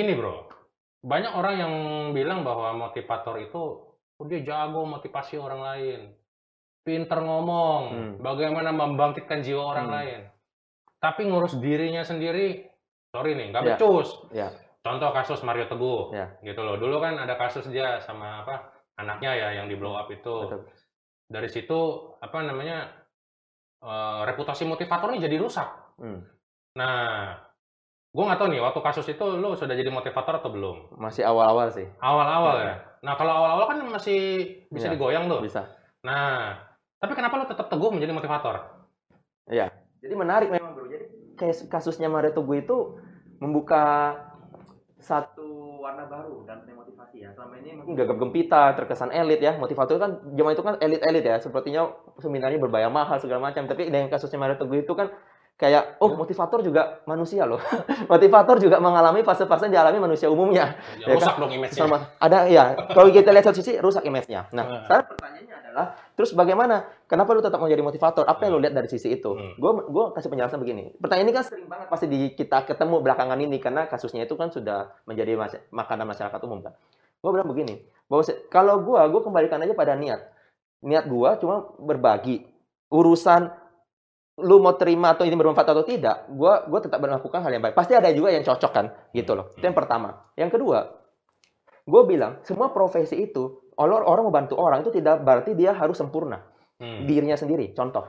Gini bro, banyak orang yang bilang bahwa motivator itu oh, dia jago motivasi orang lain, pinter ngomong, Hmm. bagaimana membangkitkan jiwa orang Hmm. lain. Tapi ngurus dirinya sendiri, sorry nih, nggak Ya. becus. Ya. Contoh kasus Mario Teguh, Ya. gitu loh. Dulu kan ada kasus dia sama apa anaknya ya yang di blow up itu. Betul. Dari situ apa namanya eh, reputasi motivator ini jadi rusak. Hmm. Nah, gue nggak tahu nih waktu kasus itu lo sudah jadi motivator atau belum? Masih awal-awal sih. Awal-awal Ya. ya. Nah, kalau awal-awal kan masih bisa Ya. digoyang tuh. Bisa. Nah, tapi kenapa lo tetap teguh menjadi motivator? Jadi menarik memang bro. Jadi kayak kasusnya Mario Teguh itu membuka satu warna baru dan motivasi ya. Selama ini mungkin gagap gempita, terkesan elit ya. Motivator kan zaman itu kan elit-elit ya. Sepertinya seminarnya berbayar mahal segala macam. Tapi dengan kasusnya Mario Teguh itu kan kayak oh motivator juga manusia loh. motivator juga mengalami fase-fase yang dialami manusia umumnya. Ya, Ya rusak dong image-nya. Sama ada ya. Kalau kita lihat satu sisi rusak image-nya. Nah. Nah, sekarang pertanyaannya adalah terus bagaimana? Kenapa lu tetap mau jadi motivator? Apa yang lu lihat dari sisi itu? Hmm. Gue gue kasih penjelasan begini. Pertanyaan ini kan sering banget pasti di kita ketemu belakangan ini karena kasusnya itu kan sudah menjadi mas- makanan masyarakat umum kan. Gue bilang begini, bahwa se- kalau gue gue kembalikan aja pada niat. Niat gue cuma berbagi. Urusan lu mau terima atau ini bermanfaat atau tidak, gue gue tetap melakukan hal yang baik. Pasti ada juga yang cocok kan, gitu loh. Itu yang pertama. Yang kedua, gue bilang semua profesi itu orang orang mau bantu orang itu tidak berarti dia harus sempurna Hmm, dirinya sendiri. Contoh,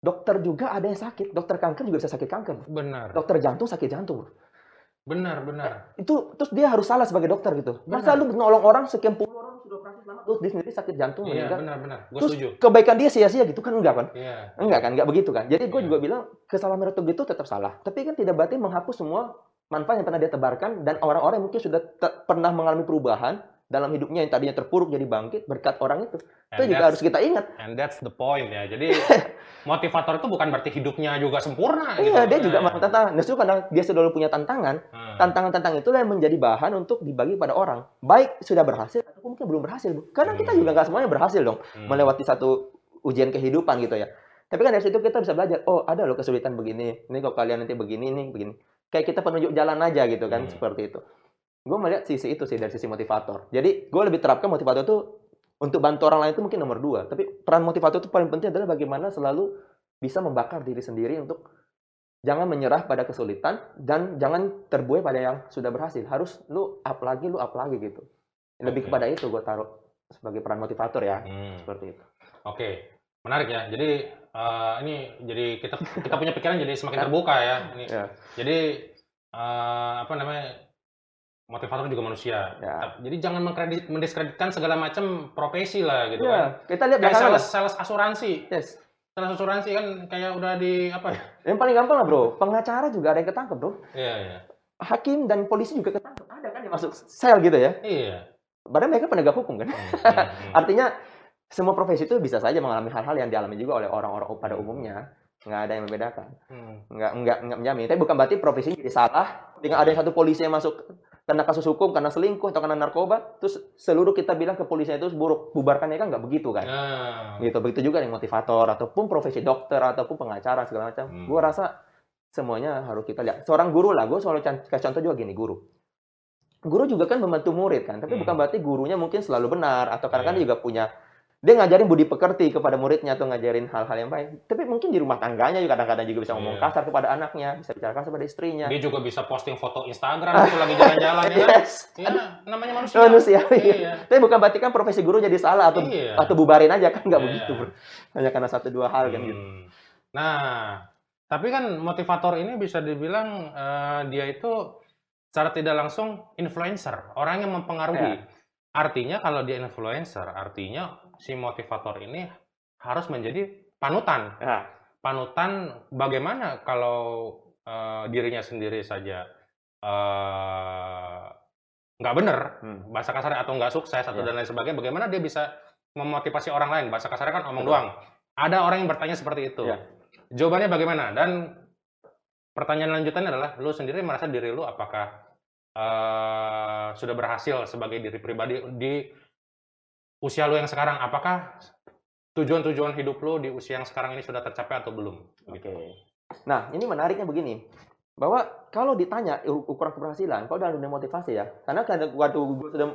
dokter juga ada yang sakit, dokter kanker juga bisa sakit kanker, benar. dokter jantung sakit jantung. Benar, benar. Itu terus dia harus salah sebagai dokter gitu. Masa lu nolong orang sekian puluh sudah operasi selamat, terus dia sendiri sakit jantung Iya, meninggal. benar, benar. Gue Terus setuju. kebaikan dia sia-sia gitu kan enggak kan? Iya. Enggak kan, enggak begitu kan. Jadi gue Iya. juga bilang kesalahan meretuk itu tetap salah. Tapi kan tidak berarti menghapus semua manfaat yang pernah dia tebarkan dan orang-orang yang mungkin sudah pernah mengalami perubahan dalam hidupnya yang tadinya terpuruk jadi bangkit berkat orang itu. Itu And juga harus kita ingat. And that's the point ya. Jadi motivator itu bukan berarti hidupnya juga sempurna. gitu. Iya, dia juga Nah, mau tantangan. Justru karena dia selalu punya tantangan, hmm. tantangan-tantangan itulah yang menjadi bahan untuk dibagi pada orang. Baik sudah berhasil atau mungkin belum berhasil. Karena kita Hmm. juga nggak semuanya berhasil dong Hmm. melewati satu ujian kehidupan gitu ya. Tapi kan dari situ kita bisa belajar, oh ada loh kesulitan begini. Ini kalau kalian nanti begini, ini begini. Kayak kita penunjuk jalan aja gitu kan, Hmm. seperti itu. Gue melihat sisi itu sih dari sisi motivator. Jadi gue lebih terapkan motivator itu untuk bantu orang lain itu mungkin nomor dua. Tapi peran motivator itu paling penting adalah bagaimana selalu bisa membakar diri sendiri untuk jangan menyerah pada kesulitan dan jangan terbuai pada yang sudah berhasil. Harus lu up lagi, lu up lagi gitu. Lebih Oke. kepada itu gue taruh sebagai peran motivator ya, Hmm. seperti itu. Oke, menarik ya. Jadi eh, ini jadi kita kita punya pikiran jadi semakin terbuka ya. Ini. Ya. Jadi eh, apa namanya motivator juga manusia. Ya. Jadi jangan mengkredit, mendiskreditkan segala macam profesi lah gitu kan. Ya, kita lihat Kayak sales, sales asuransi. Yes. Sales asuransi kan kayak udah di apa ya? Yang paling gampang lah bro, pengacara juga ada yang ketangkep bro. Iya, iya. Hakim dan polisi juga ketangkep. Ada kan yang masuk sel gitu ya. Iya. Padahal mereka penegak hukum kan. Hmm, hmm, hmm. Artinya semua profesi itu bisa saja mengalami hal-hal yang dialami juga oleh orang-orang pada umumnya. Nggak ada yang membedakan. Hmm. Nggak, nggak, nggak menjamin. Tapi bukan berarti profesinya jadi salah. Dengan ada yang satu polisi yang masuk karena kasus hukum, karena selingkuh, atau karena narkoba, terus seluruh kita bilang ke polisi itu buruk. Bubarkannya kan nggak begitu kan. Nah, gitu begitu juga dengan motivator ataupun profesi dokter ataupun pengacara segala macam Hmm. gue rasa semuanya harus kita lihat seorang guru lah gue selalu kasih contoh juga gini guru guru juga kan membantu murid kan tapi Hmm. bukan berarti gurunya mungkin selalu benar atau kadang-kadang Iya. juga punya dia ngajarin budi pekerti kepada muridnya atau ngajarin hal-hal yang baik tapi mungkin di rumah tangganya juga kadang-kadang juga bisa ngomong Iya. kasar kepada anaknya bisa bicara kasar pada istrinya dia juga bisa posting foto Instagram itu lagi jalan-jalan ya. yes Ya, namanya manusia. manusia Iya. tapi bukan berarti kan profesi guru jadi salah atau Iya. atau bubarin aja kan nggak Iya. begitu bro hanya karena satu dua hal kan gitu Hmm. Nah, tapi kan motivator ini bisa dibilang eh, dia itu secara tidak langsung influencer, orang yang mempengaruhi. Ya. Artinya kalau dia influencer, artinya si motivator ini harus menjadi panutan. Nah, Panutan bagaimana kalau eh, dirinya sendiri saja eh, nggak bener, hmm. bahasa kasarnya atau nggak sukses atau Ya. dan lain sebagainya, bagaimana dia bisa memotivasi orang lain? Bahasa kasarnya kan omong Betul. doang. Ada orang yang bertanya seperti itu. Ya. Jawabannya bagaimana? Dan pertanyaan lanjutannya adalah, lu sendiri merasa diri lu apakah eh, sudah berhasil sebagai diri pribadi di usia lu yang sekarang? Apakah tujuan-tujuan hidup lu di usia yang sekarang ini sudah tercapai atau belum? Oke. Gitu. Nah, ini menariknya begini. bahwa kalau ditanya ukuran keberhasilan, kalau dalam dunia motivasi ya, karena kan waktu gue sudah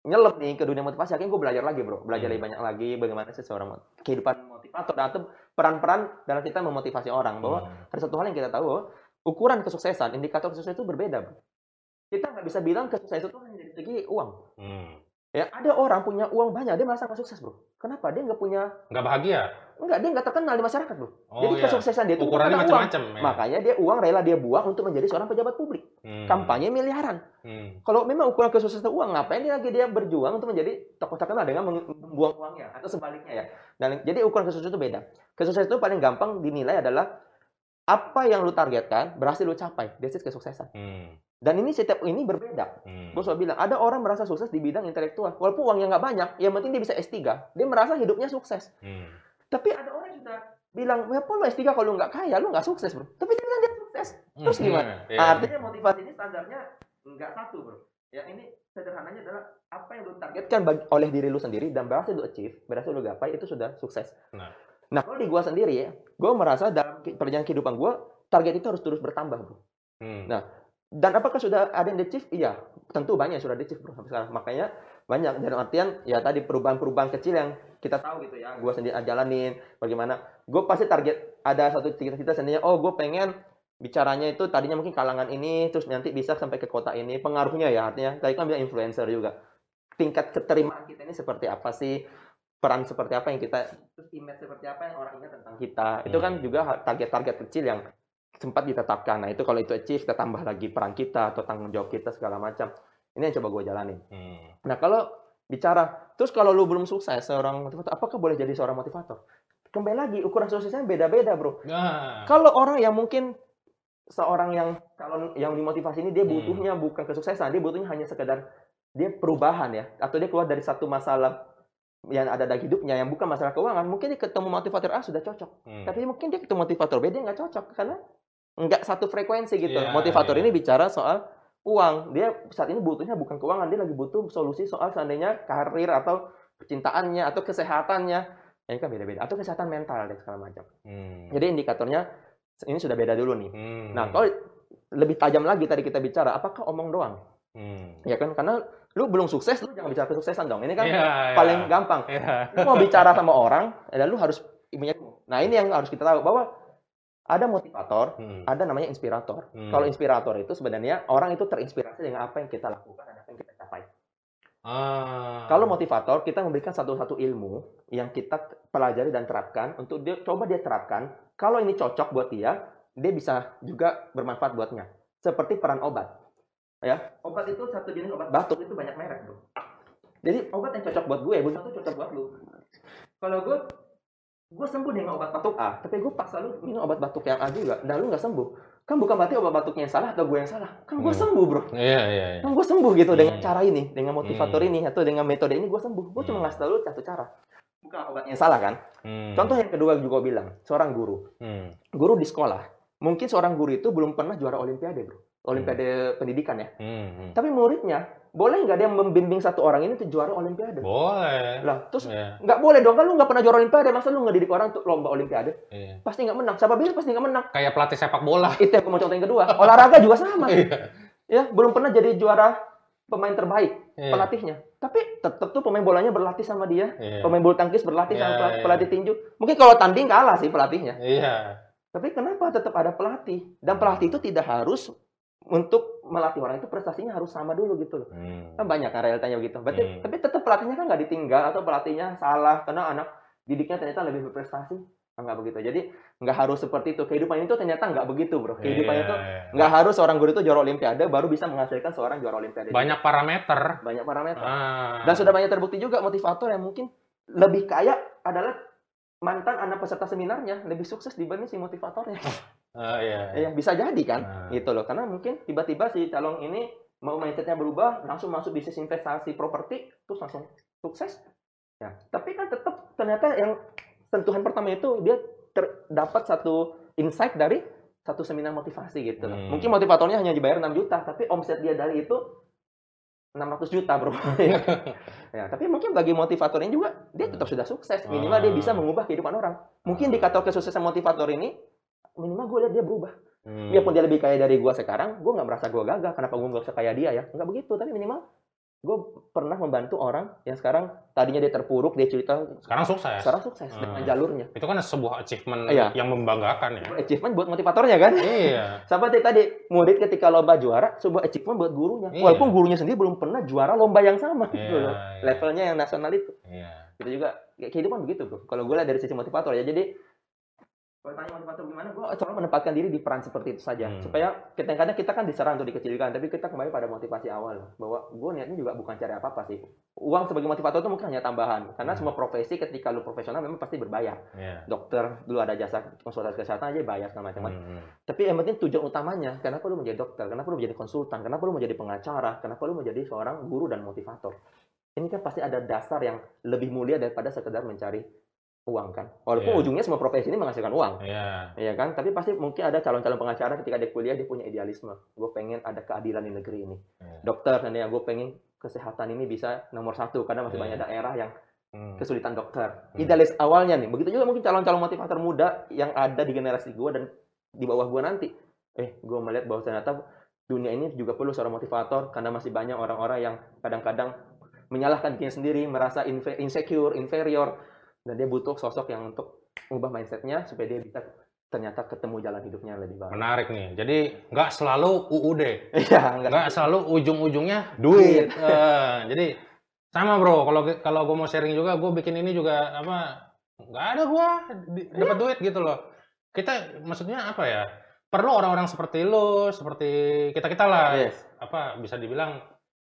nyelep nih ke dunia motivasi, akhirnya gue belajar lagi bro, belajar Hmm. lebih banyak lagi bagaimana seseorang mot- kehidupan motivator dan atau peran-peran dalam kita memotivasi orang bahwa Hmm. ada satu hal yang kita tahu ukuran kesuksesan, indikator kesuksesan itu berbeda bro. Kita nggak bisa bilang kesuksesan itu hanya dari segi uang. Hmm. Ya, ada orang punya uang banyak, dia merasa nggak sukses bro. Kenapa? Dia nggak punya, Nggak bahagia. nggak dia nggak terkenal di masyarakat bro. Oh Jadi iya. kesuksesan dia itu Ukurannya macam-macam. ya. Makanya dia uang rela dia buang untuk menjadi seorang pejabat publik. Hmm. Kampanye miliaran. Hmm. Kalau memang ukuran kesuksesan uang, ngapain dia lagi dia berjuang untuk menjadi tokoh terkenal dengan membuang uangnya atau sebaliknya ya. Dan jadi ukuran kesuksesan itu beda. Kesuksesan itu paling gampang dinilai adalah apa yang lu targetkan berhasil lu capai. That's it kesuksesan. Hmm. Dan ini setiap ini berbeda. Hmm. Gue selalu bilang, ada orang merasa sukses di bidang intelektual. Walaupun uangnya nggak banyak, yang penting dia bisa S3. Dia merasa hidupnya sukses. Hmm. Tapi ada orang sudah bilang, ya lu S3 kalau lu nggak kaya, lu nggak sukses bro. Tapi dia bilang dia sukses. Terus Hmm. gimana? Iya. Artinya motivasi ini standarnya nggak satu bro. Ya ini sederhananya adalah apa yang lu targetkan oleh diri lu sendiri dan berhasil lu achieve, berhasil lu gapai itu sudah sukses. Nah. Nah, kalau di gua sendiri ya, gua merasa dalam perjalanan kehidupan gua target itu harus terus bertambah bro. Hmm. Nah, Dan apakah sudah ada yang di-achieve? Iya, tentu banyak yang sudah di-achieve bro sampai sekarang. Makanya banyak dalam artian ya tadi perubahan-perubahan kecil yang kita tahu gitu ya. Gua sendiri jalanin bagaimana. Gue pasti target ada satu cita-cita sendirinya. Oh, gue pengen bicaranya itu tadinya mungkin kalangan ini terus nanti bisa sampai ke kota ini. Pengaruhnya ya artinya tadi kan bilang influencer juga. Tingkat keterimaan kita ini seperti apa sih? Peran seperti apa yang kita terus image seperti apa yang orang ingat tentang kita. Itu kan Hmm. juga target-target kecil yang sempat ditetapkan. Nah, itu kalau itu achieve, kita tambah lagi peran kita atau tanggung jawab kita segala macam. Ini yang coba gue jalanin. Hmm. Nah, kalau bicara, terus kalau lu belum sukses seorang motivator, apakah boleh jadi seorang motivator? Kembali lagi, ukuran suksesnya beda-beda, bro. Nah. Kalau orang yang mungkin seorang yang calon yang dimotivasi ini dia Hmm. butuhnya bukan kesuksesan, dia butuhnya hanya sekedar dia perubahan ya, atau dia keluar dari satu masalah yang ada dalam hidupnya yang bukan masalah keuangan, mungkin dia ketemu motivator A sudah cocok. Hmm. Tapi mungkin dia ketemu motivator B dia nggak cocok karena nggak satu frekuensi gitu. Iya, motivator iya. ini bicara soal uang. Dia saat ini butuhnya bukan keuangan, dia lagi butuh solusi soal seandainya karir atau kecintaannya atau kesehatannya. Ya, ini kan beda-beda. Atau kesehatan mental dan segala macam. Hmm. Jadi indikatornya ini sudah beda dulu nih. Hmm. Nah, kalau lebih tajam lagi tadi kita bicara, apakah omong doang? Hmm. Ya kan? Karena lu belum sukses, lu jangan bicara kesuksesan dong. Ini kan Iya, iya. paling gampang Iya. lu mau bicara sama orang, ya lu harus punya. Nah ini yang harus kita tahu bahwa ada motivator, Hmm. ada namanya inspirator. Hmm. Kalau inspirator itu sebenarnya orang itu terinspirasi dengan apa yang kita lakukan dan apa yang kita capai. Ah. Kalau motivator kita memberikan satu-satu ilmu yang kita pelajari dan terapkan untuk dia coba dia terapkan. Kalau ini cocok buat dia, dia bisa juga bermanfaat buatnya. Seperti peran obat. Ya, obat itu satu jenis obat batuk itu banyak merek, Bro. Jadi obat yang cocok buat gue, belum tentu cocok buat lu. Kalau gue gue sembuh dengan obat batuk A, tapi gue paksa lu minum obat batuk yang A juga, dan lu nggak sembuh. Kan bukan berarti obat batuknya yang salah atau gue yang salah. Kan gue Hmm. sembuh, bro. Iya, iya, iya. Kan gue sembuh gitu dengan Hmm. cara ini, dengan motivator Hmm. ini atau dengan metode ini gue sembuh. Gue cuma Hmm. ngasih tau lu satu cara. Bukan obatnya yang salah kan? Hmm. Contoh yang kedua juga gua bilang, seorang guru. Hmm. Guru di sekolah. Mungkin seorang guru itu belum pernah juara olimpiade, bro. Olimpiade pendidikan ya. Hmm. hmm. Tapi muridnya, boleh nggak dia membimbing satu orang ini untuk juara olimpiade? Boleh. Lah, terus Iya, nggak boleh dong, kan lu nggak pernah juara olimpiade, masa lu ngedidik orang untuk lomba olimpiade? iya. Pasti nggak menang. Siapa bilang pasti nggak menang? Kayak pelatih sepak bola. Itu yang mau contoh yang kedua. Olahraga juga sama. Iya. ya, belum pernah jadi juara pemain terbaik, Iya. pelatihnya. Tapi tetap tuh pemain bolanya berlatih sama dia. Iya. Pemain bulu tangkis berlatih Iya, sama pelatih, iya. pelatih tinju. Mungkin kalau tanding kalah sih pelatihnya. Iya. Tapi kenapa tetap ada pelatih? Dan pelatih itu tidak harus untuk melatih orang itu prestasinya harus sama dulu gitu loh. Hmm. Kan banyak kan realitanya begitu. Berarti, Hmm. Tapi tetap pelatihnya kan nggak ditinggal atau pelatihnya salah karena anak didiknya ternyata lebih berprestasi. Kan nggak begitu. Jadi nggak harus seperti itu. Kehidupan itu ternyata nggak begitu bro. Kehidupan Iya, itu iya. nggak harus seorang guru itu juara olimpiade baru bisa menghasilkan seorang juara olimpiade. banyak parameter. Banyak parameter. Ah. Dan sudah banyak terbukti juga motivator yang mungkin lebih kaya adalah mantan anak peserta seminarnya lebih sukses dibanding si motivatornya. Ah, iya. Ya bisa jadi kan, Ah. gitu loh. Karena mungkin tiba-tiba si calon ini mau mindsetnya berubah, langsung masuk bisnis investasi properti, terus langsung sukses. Ya, tapi kan tetap ternyata yang sentuhan pertama itu dia terdapat satu insight dari satu seminar motivasi gitu loh. Hmm. Mungkin motivatornya hanya dibayar 6 juta, tapi omset dia dari itu 600 juta bro. ya, tapi mungkin bagi motivator ini juga dia tetap sudah sukses. Minimal dia bisa Ah. mengubah kehidupan orang. Mungkin indikator kesuksesan motivator ini minimal gue lihat dia berubah. Hmm. Biarpun dia lebih kaya dari gua sekarang, gua nggak merasa gua gagal. Kenapa gua nggak sekaya dia ya? Nggak begitu, tapi minimal gue pernah membantu orang yang sekarang tadinya dia terpuruk, dia cerita Sekarang sukses. sekarang sukses Hmm. dengan jalurnya. Itu kan sebuah achievement Iya. yang membanggakan ya. Achievement buat motivatornya kan? iya. Seperti tadi, murid ketika lomba juara, sebuah achievement buat gurunya. Iya. Walaupun gurunya sendiri belum pernah juara lomba yang sama gitu Iya, loh. iya. Levelnya yang nasional itu. Iya. Itu juga kayak kehidupan begitu, Bro. Kalau gue lihat dari sisi motivator ya. Jadi kalau tanya motivator gimana, gue coba menempatkan diri di peran seperti itu saja. Hmm. Supaya kadang-kadang kita kan diserang untuk dikecilkan, tapi kita kembali pada motivasi awal. Bahwa gue niatnya juga bukan cari apa-apa sih. Uang sebagai motivator itu mungkin hanya tambahan. Karena Hmm. semua profesi ketika lu profesional memang pasti berbayar. Iya. Dokter, dulu ada jasa konsultasi kesehatan aja bayar segala macam. Hmm. Tapi yang penting tujuan utamanya, kenapa lu menjadi dokter, kenapa lu menjadi konsultan, kenapa lu menjadi pengacara, kenapa lu menjadi seorang guru dan motivator. Ini kan pasti ada dasar yang lebih mulia daripada sekedar mencari uang kan. Walaupun Iya. ujungnya semua profesi ini menghasilkan uang, Iya. ya kan? Tapi pasti mungkin ada calon-calon pengacara ketika dia kuliah dia punya idealisme. Gue pengen ada keadilan di negeri ini. Iya. Dokter, nanti gue pengen kesehatan ini bisa nomor satu karena masih Iya. banyak daerah yang Hmm. kesulitan dokter. Hmm. Idealis awalnya nih. Begitu juga mungkin calon-calon motivator muda yang ada di generasi gue dan di bawah gue nanti. Eh, gue melihat bahwa ternyata dunia ini juga perlu seorang motivator karena masih banyak orang-orang yang kadang-kadang menyalahkan dirinya sendiri, merasa insecure, inferior, dan dia butuh sosok yang untuk mengubah mindsetnya supaya dia bisa ternyata ketemu jalan hidupnya lebih baik. Menarik nih. Jadi nggak selalu UUD. Iya, enggak. nggak selalu ujung-ujungnya duit. Eh, jadi sama bro, kalau kalau gue mau sharing juga, gue bikin ini juga apa? Nggak ada gue dapat duit gitu loh. Kita maksudnya apa ya? Perlu orang-orang seperti lo, seperti kita kita lah. Yes. Apa bisa dibilang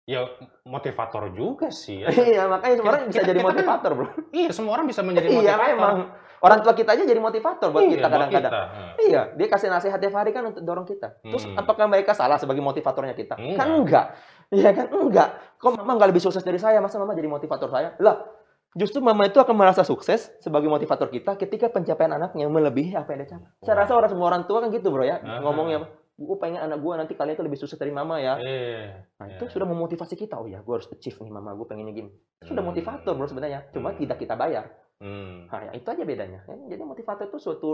ya motivator juga sih. Ya. Iya, makanya semua orang Kita- bisa kita- jadi kita kan motivator, Bro. iya, semua orang bisa menjadi Iya, motivator. memang. Orang tua kita aja jadi motivator buat Iya, kita kadang-kadang. Hmm. Iya, dia kasih nasihat tiap hari kan untuk dorong kita. Terus Hmm. apakah mereka salah sebagai motivatornya kita? Enggak. Kan enggak. Iya kan enggak. Kok mama nggak lebih sukses dari saya? Masa mama jadi motivator saya? Lah, justru mama itu akan merasa sukses sebagai motivator kita ketika pencapaian anaknya melebihi apa yang dia capai. Saya Wah. rasa orang semua orang tua kan gitu, Bro ya. Ngomongnya apa? Gue pengen anak gue nanti kalian itu lebih sukses dari mama ya. Iya. Nah, Iya. itu sudah memotivasi kita. Oh ya, gue harus achieve nih mama, gue pengennya gini. Itu Sudah Hmm. motivator, Bro sebenarnya. Cuma Hmm. tidak kita bayar. Hmm. Nah, ya, itu aja bedanya. Ya, Jadi motivator itu suatu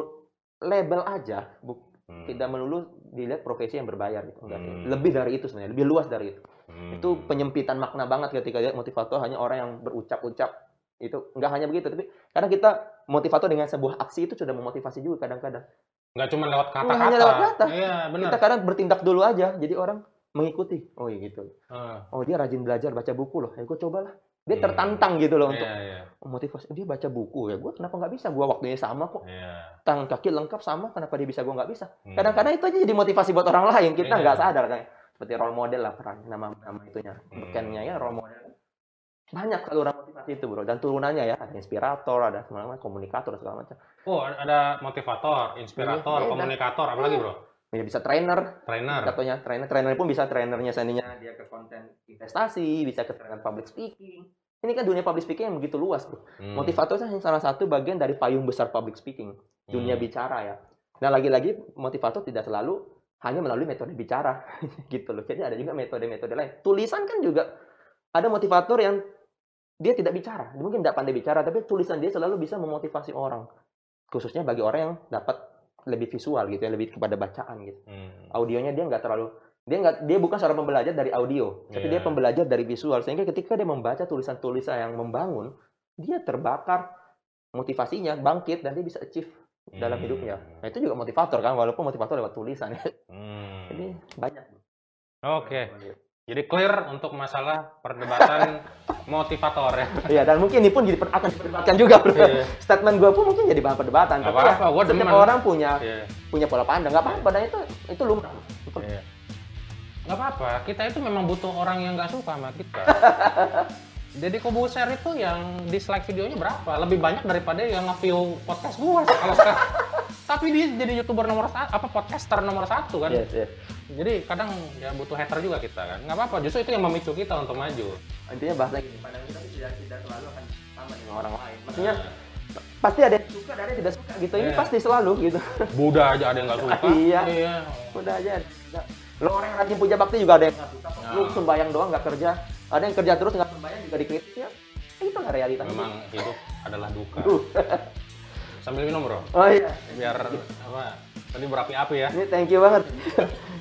label aja, bu- Hmm. tidak melulu dilihat profesi yang berbayar gitu. Hmm. Lebih dari itu sebenarnya, lebih luas dari itu. Hmm. Itu penyempitan makna banget ketika lihat motivator hanya orang yang berucap-ucap. Itu enggak hanya begitu, tapi karena kita motivator dengan sebuah aksi itu sudah memotivasi juga kadang-kadang. Nggak cuma lewat kata-kata. hanya lewat kata. Iya, benar. Kita kadang bertindak dulu aja, jadi orang mengikuti. Oh iya gitu. Ah, Oh dia rajin belajar baca buku loh. Ya gue cobalah. Dia Hmm. tertantang gitu loh untuk Iya, iya. oh, motivasi. Dia baca buku ya. Gue kenapa nggak bisa? Gue waktunya sama kok. Iya. Tangan kaki lengkap sama. Kenapa dia bisa? Gue nggak bisa. Hmm. Kadang-kadang itu aja jadi motivasi buat orang lain. Kita Iya. nggak sadar kan. Seperti role model lah peran nama nama itunya. Hmm. Bekennya ya role model. Banyak saluran motivasi itu bro. Dan turunannya ya ada inspirator, ada segala macam, komunikator segala macam. Oh, ada motivator, inspirator, Iya, iya, komunikator, apa lagi, Bro? Ya bisa trainer, Trainer. Contohnya trainer, trainer pun bisa trainernya seandainya dia ke konten investasi, bisa ke trainer public speaking. Ini kan dunia public speaking yang begitu luas, bro. Hmm. Motivator itu hanya salah satu bagian dari payung besar public speaking, dunia Hmm. bicara ya. Dan lagi-lagi motivator tidak selalu hanya melalui metode bicara, gitu loh. Jadi ada juga metode-metode lain. Tulisan kan juga ada motivator yang dia tidak bicara, dia mungkin tidak pandai bicara, tapi tulisan dia selalu bisa memotivasi orang, khususnya bagi orang yang dapat lebih visual gitu ya, lebih kepada bacaan gitu Hmm. audionya dia nggak terlalu dia nggak dia bukan seorang pembelajar dari audio tapi Iya. dia pembelajar dari visual sehingga ketika dia membaca tulisan-tulisan yang membangun dia terbakar motivasinya bangkit dan dia bisa achieve dalam Hmm. hidupnya nah itu juga motivator kan walaupun motivator lewat tulisan ya Hmm. jadi banyak Oke. Jadi clear untuk masalah perdebatan motivator ya. Iya dan mungkin ini pun jadi akan diperdebatkan juga bro. Iya. statement gue pun mungkin jadi bahan perdebatan tapi ya, apa-apa, setiap demen. orang punya Iya. punya pola pandang nggak apa-apa dan itu itu lumrah Iya. Nggak apa-apa, kita itu memang butuh orang yang nggak suka sama kita. Jadi Kobuser itu yang dislike videonya berapa? Lebih banyak daripada yang nge-view podcast gua kalau sekarang. Tapi dia jadi youtuber nomor satu, apa podcaster nomor satu kan? yes, yes. Jadi kadang ya butuh hater juga kita kan. Nggak apa-apa, justru itu yang memicu kita untuk maju. intinya bahasa gini pandang kita tidak tidak selalu akan sama dengan orang lain maksudnya Nah, pasti ada yang suka ada yang tidak suka gitu ini Iya. pasti selalu gitu Buddha aja ada yang nggak suka. Iya. Iya. udah aja lo orang yang rajin puja bakti juga ada yang nggak suka Nah. lu sembayang doang nggak kerja ada yang kerja terus nggak sembayang juga dikritik ya itu nggak realita Memang hidup adalah duka. Sambil minum bro, oh iya biar apa Tadi berapi-api ya. Ini thank you banget.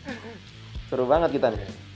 Seru banget kita nih.